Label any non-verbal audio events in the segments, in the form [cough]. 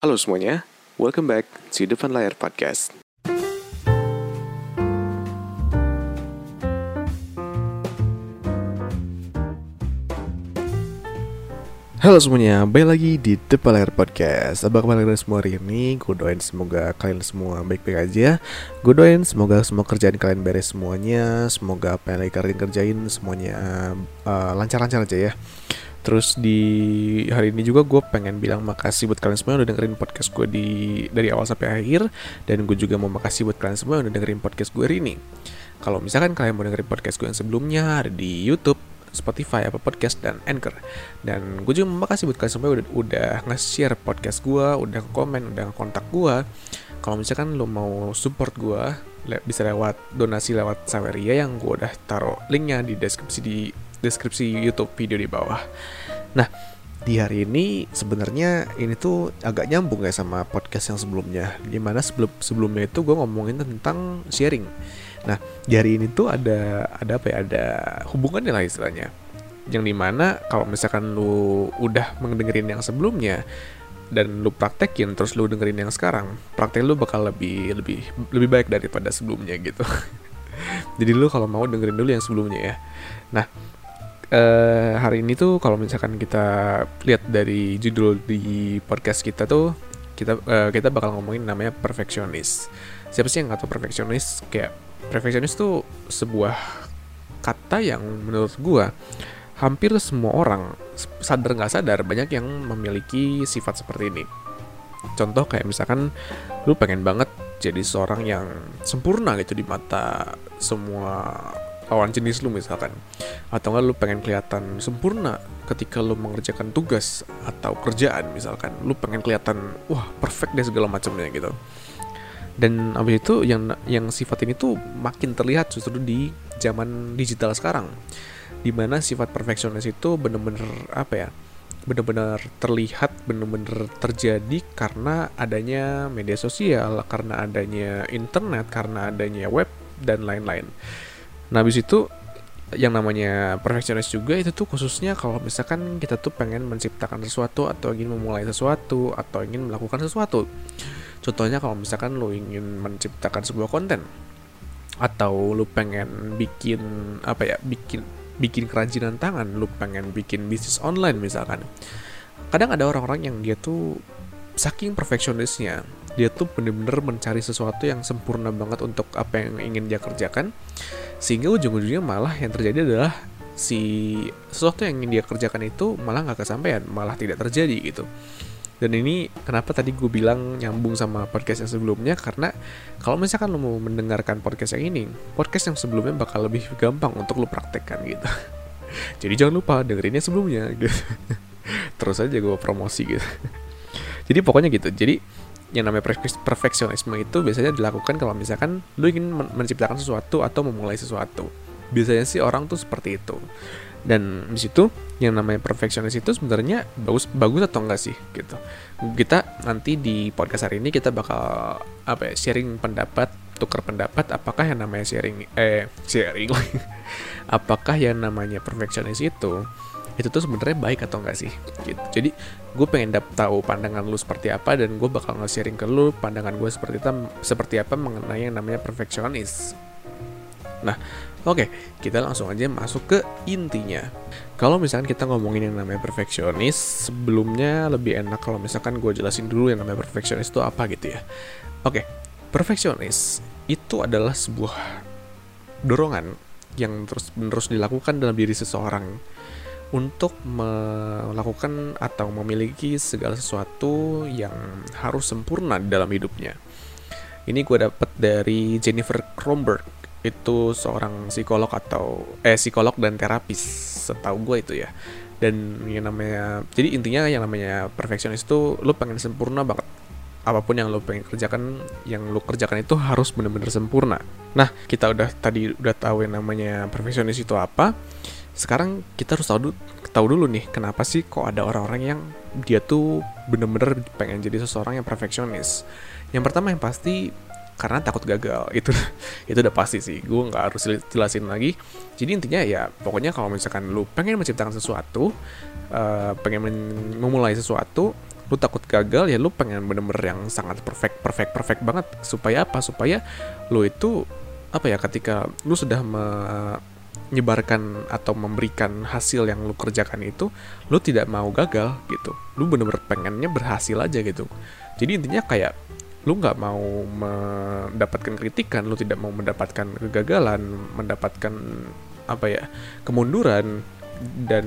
Halo semuanya, welcome back to Depan Layar Podcast. Halo semuanya, balik lagi di Depan Layar Podcast Apa kabar kalian semua hari ini? Gue doain semoga kalian semua baik-baik aja Gue doain semoga semua kerjaan kalian beres semuanya Semoga apa yang lagi kalian kerjain semuanya uh, lancar-lancar aja ya Terus di hari ini juga gue pengen bilang makasih buat kalian semua yang udah dengerin podcast gue di dari awal sampai akhir dan gue juga mau makasih buat kalian semua yang udah dengerin podcast gue hari ini. Kalau misalkan kalian mau dengerin podcast gue yang sebelumnya ada di YouTube, Spotify, apa podcast dan Anchor. Dan gue juga makasih buat kalian semua udah, udah nge-share podcast gue, udah komen, udah kontak gue. Kalau misalkan lo mau support gue, bisa lewat donasi lewat Saweria yang gue udah taruh linknya di deskripsi di deskripsi YouTube video di bawah. Nah, di hari ini sebenarnya ini tuh agak nyambung ya sama podcast yang sebelumnya. Di mana sebelum sebelumnya itu gue ngomongin tentang sharing. Nah, di hari ini tuh ada ada apa ya? Ada hubungannya lah istilahnya. Yang di mana kalau misalkan lu udah mendengerin yang sebelumnya dan lu praktekin terus lu dengerin yang sekarang, praktek lu bakal lebih lebih lebih baik daripada sebelumnya gitu. [laughs] Jadi lu kalau mau dengerin dulu yang sebelumnya ya. Nah, uh, hari ini tuh kalau misalkan kita lihat dari judul di podcast kita tuh kita uh, kita bakal ngomongin namanya perfeksionis. Siapa sih yang nggak tahu perfeksionis? Kayak perfeksionis tuh sebuah kata yang menurut gua hampir semua orang sadar nggak sadar banyak yang memiliki sifat seperti ini. Contoh kayak misalkan lu pengen banget jadi seorang yang sempurna gitu di mata semua lawan jenis lu misalkan. Atau enggak lu pengen kelihatan sempurna ketika lu mengerjakan tugas atau kerjaan misalkan. Lu pengen kelihatan wah perfect deh segala macamnya gitu. Dan abis itu yang yang sifat ini tuh makin terlihat justru di zaman digital sekarang. Di mana sifat perfeksionis itu bener-bener apa ya bener-bener terlihat bener-bener terjadi karena adanya media sosial karena adanya internet karena adanya web dan lain-lain Nah, habis itu yang namanya perfeksionis juga itu tuh khususnya kalau misalkan kita tuh pengen menciptakan sesuatu atau ingin memulai sesuatu atau ingin melakukan sesuatu. Contohnya kalau misalkan lo ingin menciptakan sebuah konten atau lo pengen bikin apa ya, bikin bikin kerajinan tangan, lo pengen bikin bisnis online misalkan. Kadang ada orang-orang yang dia tuh saking perfeksionisnya, dia tuh bener-bener mencari sesuatu yang sempurna banget untuk apa yang ingin dia kerjakan. Sehingga ujung-ujungnya malah yang terjadi adalah si sesuatu yang ingin dia kerjakan itu malah nggak kesampaian malah tidak terjadi gitu. Dan ini kenapa tadi gue bilang nyambung sama podcast yang sebelumnya? Karena kalau misalkan lo mau mendengarkan podcast yang ini podcast yang sebelumnya bakal lebih gampang untuk lo praktekkan gitu. [laughs] Jadi jangan lupa dengerinnya sebelumnya gitu. [laughs] Terus aja gue promosi gitu. [laughs] Jadi pokoknya gitu. Jadi yang namanya perfeksionisme itu biasanya dilakukan kalau misalkan lu ingin menciptakan sesuatu atau memulai sesuatu. Biasanya sih orang tuh seperti itu. Dan di situ yang namanya perfeksionis itu sebenarnya bagus bagus atau enggak sih gitu. Kita nanti di podcast hari ini kita bakal apa ya sharing pendapat, tukar pendapat apakah yang namanya sharing eh sharing [laughs] apakah yang namanya perfeksionis itu itu tuh sebenarnya baik atau enggak sih? Gitu. Jadi gue pengen dap tahu pandangan lu seperti apa dan gue bakal nge-sharing ke lu pandangan gue seperti itu seperti apa mengenai yang namanya perfeksionis. Nah oke. Okay, kita langsung aja masuk ke intinya. Kalau misalkan kita ngomongin yang namanya perfeksionis sebelumnya lebih enak kalau misalkan gue jelasin dulu yang namanya perfeksionis itu apa gitu ya. Oke. Okay, perfeksionis itu adalah sebuah dorongan yang terus menerus dilakukan dalam diri seseorang untuk melakukan atau memiliki segala sesuatu yang harus sempurna dalam hidupnya. Ini gue dapet dari Jennifer Kronberg, itu seorang psikolog atau eh psikolog dan terapis, setahu gue itu ya. Dan yang namanya, jadi intinya yang namanya perfeksionis itu lo pengen sempurna banget. Apa pun yang lo pengen kerjakan, yang lo kerjakan itu harus benar-benar sempurna. Nah, kita udah tadi udah tahu yang namanya perfeksionis itu apa sekarang kita harus tahu tahu dulu nih kenapa sih kok ada orang-orang yang dia tuh bener-bener pengen jadi seseorang yang perfeksionis. Yang pertama yang pasti karena takut gagal [laughs] itu itu udah pasti sih gue nggak harus jelasin lagi jadi intinya ya pokoknya kalau misalkan lu pengen menciptakan sesuatu uh, pengen memulai sesuatu lu takut gagal ya lu pengen bener-bener yang sangat perfect perfect perfect banget. Supaya apa? Supaya lu itu apa ya ketika lu sudah menyebarkan atau memberikan hasil yang lu kerjakan itu lu tidak mau gagal gitu. Lu bener-bener pengennya berhasil aja gitu. Jadi intinya kayak lu nggak mau mendapatkan kritikan lu tidak mau mendapatkan kegagalan mendapatkan apa ya kemunduran dan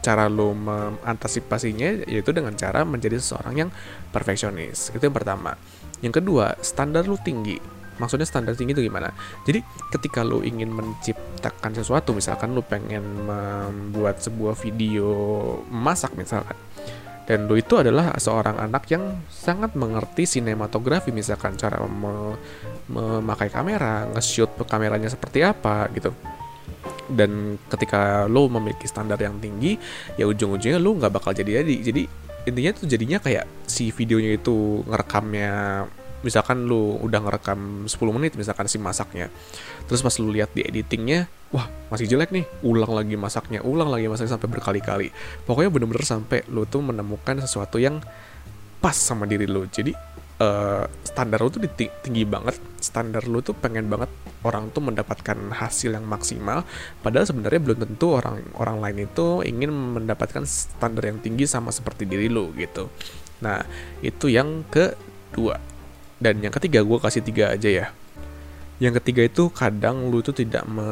cara lo mengantisipasinya yaitu dengan cara menjadi seseorang yang perfeksionis. Itu yang pertama. Yang kedua standar lo tinggi. Maksudnya standar tinggi itu gimana? Jadi ketika lo ingin menciptakan sesuatu misalkan lo pengen membuat sebuah video masak misalkan dan lo itu adalah seorang anak yang sangat mengerti sinematografi misalkan cara mem memakai kamera nge-shoot kameranya seperti apa gitu dan ketika lo memiliki standar yang tinggi ya ujung-ujungnya lo nggak bakal jadi jadi jadi intinya tuh jadinya kayak si videonya itu ngerekamnya misalkan lu udah ngerekam 10 menit misalkan si masaknya terus pas lu lihat di editingnya wah masih jelek nih ulang lagi masaknya ulang lagi masaknya sampai berkali-kali. Pokoknya bener-bener sampai lu tuh menemukan sesuatu yang pas sama diri lu jadi uh, standar lu tuh tinggi banget. Standar lu tuh pengen banget orang tuh mendapatkan hasil yang maksimal. Padahal sebenarnya belum tentu orang orang lain itu ingin mendapatkan standar yang tinggi sama seperti diri lu gitu. Nah itu yang kedua. Dan yang ketiga gue kasih tiga aja ya yang ketiga itu kadang lu tuh tidak me,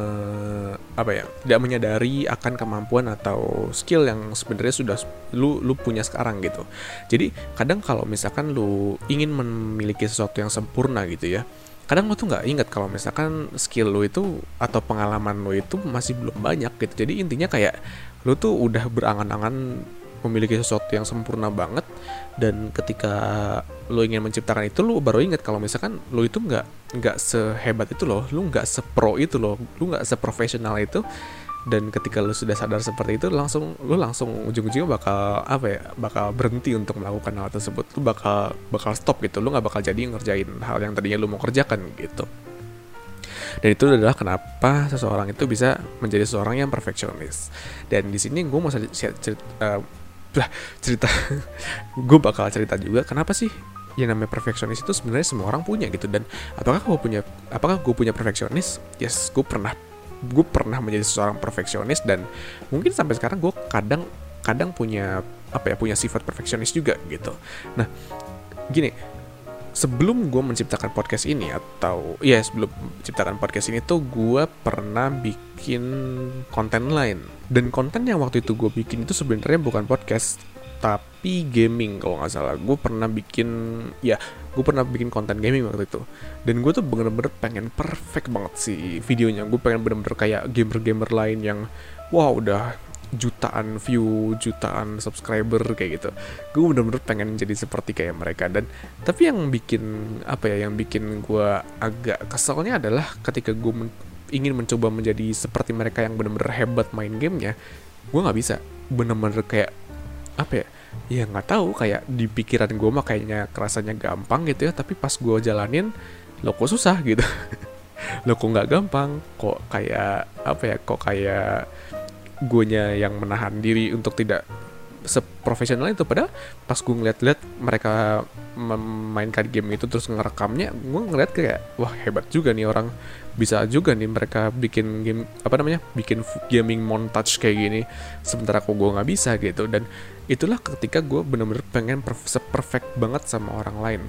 apa ya tidak menyadari akan kemampuan atau skill yang sebenarnya sudah lu lu punya sekarang gitu. Jadi kadang kalau misalkan lu ingin memiliki sesuatu yang sempurna gitu ya kadang lu tuh nggak ingat kalau misalkan skill lu itu atau pengalaman lu itu masih belum banyak gitu. Jadi intinya kayak lu tuh udah berangan-angan memiliki sesuatu yang sempurna banget dan ketika lo ingin menciptakan itu lo baru ingat kalau misalkan lo itu nggak nggak sehebat itu loh lo nggak sepro itu loh lo nggak seprofesional itu dan ketika lo sudah sadar seperti itu langsung lo langsung ujung-ujungnya bakal apa ya bakal berhenti untuk melakukan hal tersebut. Lo bakal bakal stop gitu lo nggak bakal jadi ngerjain hal yang tadinya lo mau kerjakan gitu. Dan itu adalah kenapa seseorang itu bisa menjadi seseorang yang perfeksionis. Dan di sini gue mau cerita, lah cerita [laughs] gue bakal cerita juga kenapa sih yang namanya perfeksionis itu sebenarnya semua orang punya gitu. Dan apakah gue punya apakah gue punya perfeksionis? Yes gue pernah gue pernah menjadi seorang perfeksionis dan mungkin sampai sekarang gue kadang kadang punya apa ya punya sifat perfeksionis juga gitu. Nah gini sebelum gue menciptakan podcast ini atau ya sebelum menciptakan podcast ini tuh gue pernah bikin konten lain. Dan konten yang waktu itu gue bikin itu sebenarnya bukan podcast tapi gaming kalau nggak salah. Gue pernah bikin ya gue pernah bikin konten gaming waktu itu. Dan gue tuh bener-bener pengen perfect banget sih videonya. Gue pengen bener-bener kayak gamer-gamer lain yang wow udah jutaan view, jutaan subscriber kayak gitu. Gue bener-bener pengen jadi seperti kayak mereka dan tapi yang bikin apa ya, yang bikin gue agak keselnya adalah ketika gue men ingin mencoba menjadi seperti mereka yang bener-bener hebat main gamenya, gue nggak bisa bener-bener kayak apa ya? Ya nggak tahu kayak di pikiran gue mah kayaknya kerasanya gampang gitu ya, tapi pas gue jalanin lo kok susah gitu. [laughs] lo kok nggak gampang, kok kayak apa ya? Kok kayak guanya yang menahan diri untuk tidak seprofesional itu. Padahal pas gue ngeliat-liat mereka memainkan game itu terus ngerekamnya gue ngeliat kayak wah hebat juga nih orang. Bisa juga nih mereka bikin game apa namanya bikin gaming montage kayak gini. Sementara kok gue nggak bisa gitu. Dan itulah ketika gue bener-bener pengen perfect banget sama orang lain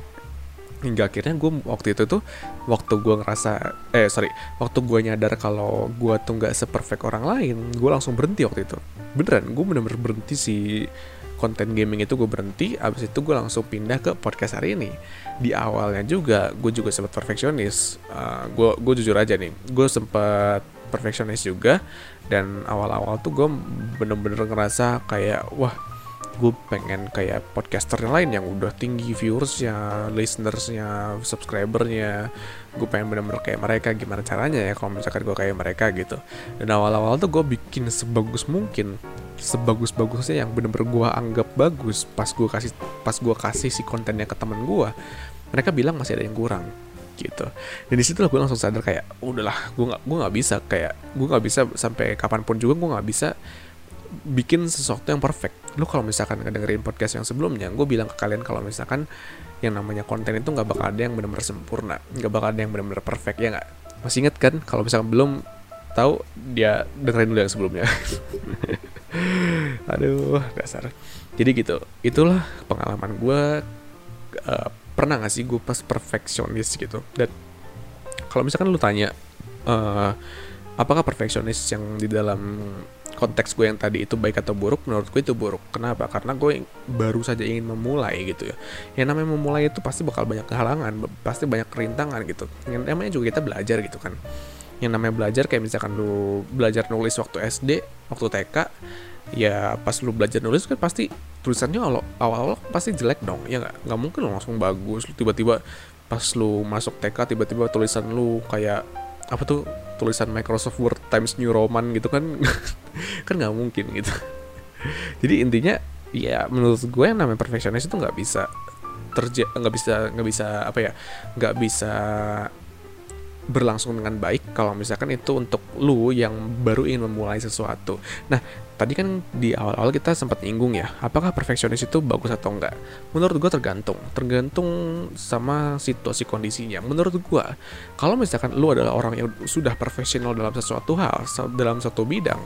hingga akhirnya gue waktu itu tuh waktu gue ngerasa eh sorry waktu gue nyadar kalau gue tuh nggak seperfect orang lain gue langsung berhenti waktu itu. Beneran gue bener-bener berhenti si konten gaming itu gue berhenti abis itu gue langsung pindah ke podcast hari ini. Di awalnya juga gue juga sempat perfeksionis. Uh, gue gue jujur aja nih gue sempat perfeksionis juga dan awal-awal tuh gue bener-bener ngerasa kayak wah gue pengen kayak podcaster yang lain yang udah tinggi viewersnya, listenersnya, subscribernya. Gue pengen bener-bener kayak mereka. Gimana caranya ya kalau misalkan gue kayak mereka gitu. Dan awal-awal tuh gue bikin sebagus mungkin, sebagus-bagusnya yang bener-bener gue anggap bagus. Pas gue kasih, pas gue kasih si kontennya ke temen gue, mereka bilang masih ada yang kurang gitu dan di situ gue langsung sadar kayak udahlah gue nggak gue nggak bisa kayak gue nggak bisa sampai kapan pun juga gue nggak bisa bikin sesuatu yang perfect. Lu kalau misalkan ngedengerin podcast yang sebelumnya gue bilang ke kalian kalau misalkan yang namanya konten itu nggak bakal ada yang benar-benar sempurna nggak bakal ada yang benar-benar perfect ya nggak? Masih inget kan kalau misalkan belum tahu dia dengerin dulu yang sebelumnya. [laughs] Aduh dasar. Jadi gitu itulah pengalaman gue uh, pernah gak sih gue pas perfeksionis gitu? Dan kalau misalkan lu tanya uh, apakah perfeksionis yang di dalam konteks gue yang tadi itu baik atau buruk menurut gue itu buruk. Kenapa? Karena gue baru saja ingin memulai gitu ya. Yang namanya memulai itu pasti bakal banyak kehalangan pasti banyak kerintangan gitu. Yang namanya juga kita belajar gitu kan. Yang namanya belajar kayak misalkan lu belajar nulis waktu SD waktu TK ya pas lu belajar nulis kan pasti tulisannya awal-awal pasti jelek dong ya nggak? Nggak mungkin lo langsung bagus tiba-tiba pas lu masuk TK tiba-tiba tulisan lu kayak apa tuh tulisan Microsoft Word Times New Roman gitu kan [laughs] [laughs] kan nggak mungkin gitu. [laughs] Jadi intinya ya menurut gue yang namanya perfeksionis itu nggak bisa terja nggak bisa nggak bisa apa ya nggak bisa berlangsung dengan baik kalau misalkan itu untuk lu yang baru ingin memulai sesuatu. Nah, tadi kan di awal-awal kita sempat nyinggung ya, apakah perfeksionis itu bagus atau enggak? Menurut gue tergantung, tergantung sama situasi kondisinya. Menurut gue, kalau misalkan lu adalah orang yang sudah profesional dalam sesuatu hal, dalam satu bidang,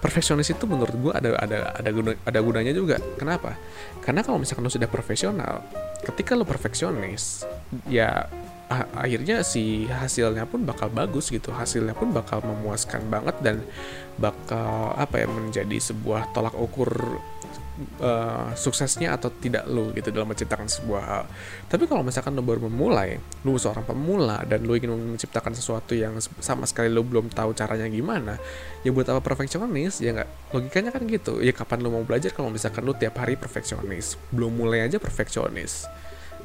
perfeksionis itu menurut gue ada ada ada guna, ada gunanya juga. Kenapa? Karena kalau misalkan lu sudah profesional, ketika lu perfeksionis, ya akhirnya si hasilnya pun bakal bagus gitu. Hasilnya pun bakal memuaskan banget dan bakal apa ya menjadi sebuah tolak ukur uh, suksesnya atau tidak lo gitu dalam menciptakan sebuah hal. Tapi kalau misalkan lo baru memulai lo seorang pemula dan lo ingin menciptakan sesuatu yang sama sekali lo belum tahu caranya gimana ya buat apa perfeksionis? Ya nggak logikanya kan gitu. Ya kapan lo mau belajar kalau misalkan lo tiap hari perfeksionis? Belum mulai aja perfeksionis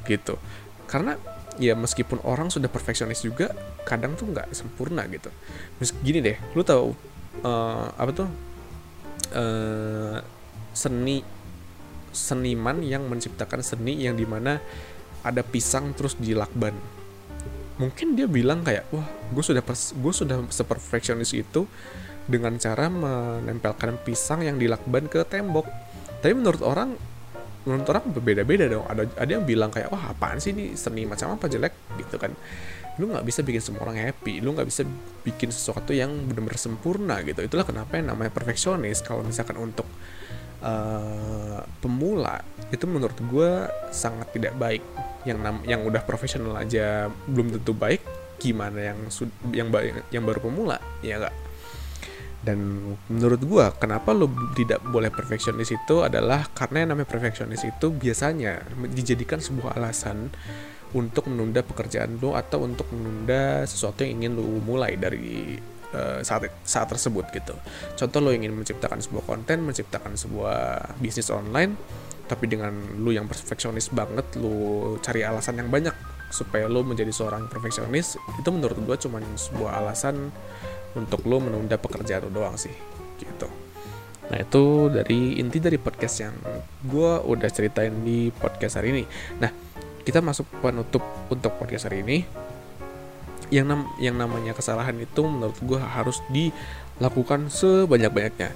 gitu. Karena ya meskipun orang sudah perfeksionis juga kadang tuh nggak sempurna gitu. Mis gini deh lu tahu uh, apa tuh? Uh, seni seniman yang menciptakan seni yang di mana ada pisang terus dilakban. Mungkin dia bilang kayak wah gue sudah gue sudah seperfeksionis itu dengan cara menempelkan pisang yang dilakban ke tembok. Tapi menurut orang menurut orang berbeda-beda dong. Ada ada yang bilang kayak wah apaan sih ini? Seni macam apa? Jelek gitu kan. Lu nggak bisa bikin semua orang happy. Lu nggak bisa bikin sesuatu yang benar-benar sempurna gitu. Itulah kenapa yang namanya perfeksionis. Kalau misalkan untuk uh, pemula itu menurut gue sangat tidak baik. Yang nam yang udah profesional aja belum tentu baik gimana yang yang yang baru pemula? Ya nggak dan menurut gue kenapa lo tidak boleh perfeksionis itu adalah karena yang namanya perfeksionis itu biasanya dijadikan sebuah alasan untuk menunda pekerjaan lo atau untuk menunda sesuatu yang ingin lo mulai dari uh, saat saat tersebut gitu. Contoh lo ingin menciptakan sebuah konten, menciptakan sebuah bisnis online, tapi dengan lo yang perfeksionis banget, lo cari alasan yang banyak supaya lo menjadi seorang perfeksionis, itu menurut gue cuma sebuah alasan untuk lo menunda pekerjaan lo doang sih gitu. Nah itu dari inti dari podcast yang gue udah ceritain di podcast hari ini. Nah kita masuk penutup untuk podcast hari ini. Yang nam yang namanya kesalahan itu menurut gue harus dilakukan sebanyak-banyaknya.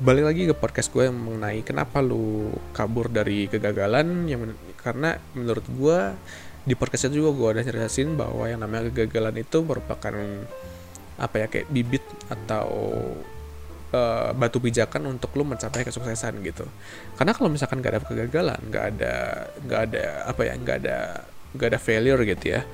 Balik lagi ke podcast gue yang mengenai kenapa lu kabur dari kegagalan yang men karena menurut gue di podcastnya juga gue udah jelasin bahwa yang namanya kegagalan itu merupakan apa ya kayak bibit atau uh, batu pijakan untuk lo mencapai kesuksesan gitu. Karena kalau misalkan gak ada kegagalan gak ada gak ada apa ya gak ada gak ada failure gitu ya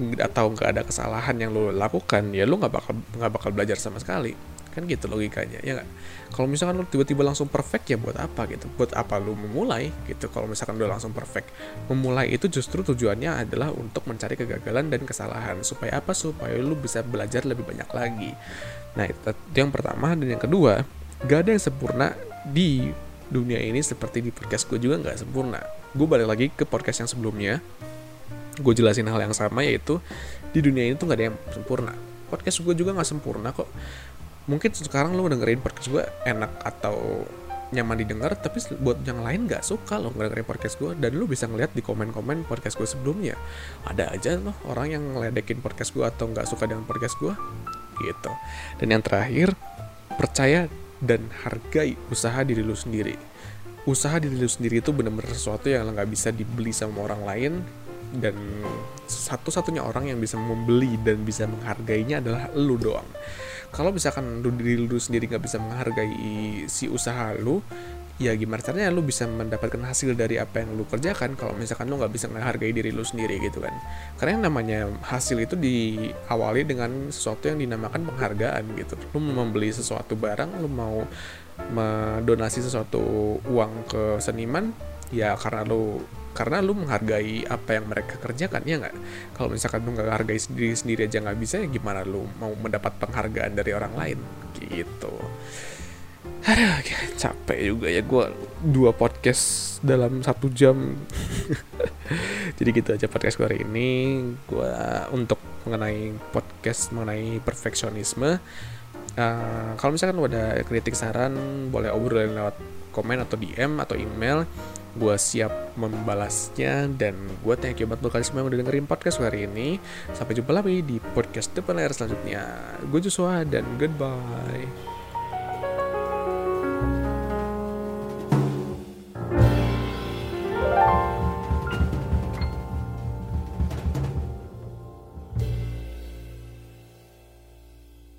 atau nggak ada kesalahan yang lo lakukan ya lo nggak bakal nggak bakal belajar sama sekali kan gitu logikanya ya nggak? Kalau misalkan lo tiba-tiba langsung perfect ya buat apa gitu? Buat apa lo memulai gitu? Kalau misalkan lo langsung perfect memulai itu justru tujuannya adalah untuk mencari kegagalan dan kesalahan. Supaya apa? Supaya lo bisa belajar lebih banyak lagi. Nah itu, itu yang pertama. Dan yang kedua gak ada yang sempurna di dunia ini seperti di podcast gue juga nggak sempurna. Gue balik lagi ke podcast yang sebelumnya. Gue jelasin hal yang sama yaitu di dunia ini tuh gak ada yang sempurna. Podcast gue juga nggak sempurna kok mungkin sekarang lo dengerin podcast gue enak atau nyaman didengar tapi buat yang lain nggak suka lo dengerin podcast gue dan lo bisa ngeliat di komen-komen podcast gue sebelumnya. Ada aja loh orang yang ngeledekin podcast gue atau nggak suka dengan podcast gue gitu. Dan yang terakhir percaya dan hargai usaha diri lu sendiri. Usaha diri lu sendiri itu benar-benar sesuatu yang nggak bisa dibeli sama orang lain dan satu-satunya orang yang bisa membeli dan bisa menghargainya adalah lu doang. Kalau misalkan lu diri lu sendiri nggak bisa menghargai si usaha lu ya gimana caranya lu bisa mendapatkan hasil dari apa yang lu kerjakan kalau misalkan lu nggak bisa menghargai diri lu sendiri gitu kan. Karena yang namanya hasil itu diawali dengan sesuatu yang dinamakan penghargaan gitu. Lu mau membeli sesuatu barang lu mau mendonasi sesuatu uang ke seniman ya karena lu karena lu menghargai apa yang mereka kerjakan ya nggak kalau misalkan lu nggak hargai sendiri sendiri aja nggak bisa ya gimana lu mau mendapat penghargaan dari orang lain gitu Aduh, capek juga ya gue dua podcast dalam satu jam. [laughs] Jadi gitu aja podcast gue ini. Gue untuk mengenai podcast mengenai perfeksionisme. Uh, kalau misalkan ada kritik saran, boleh obrolin lewat komen atau DM atau email. Gue siap membalasnya dan gue thank you banget buat kalian semua yang udah dengerin podcast hari ini. Sampai jumpa lagi di podcast depan layar selanjutnya. Gue Joshua dan goodbye.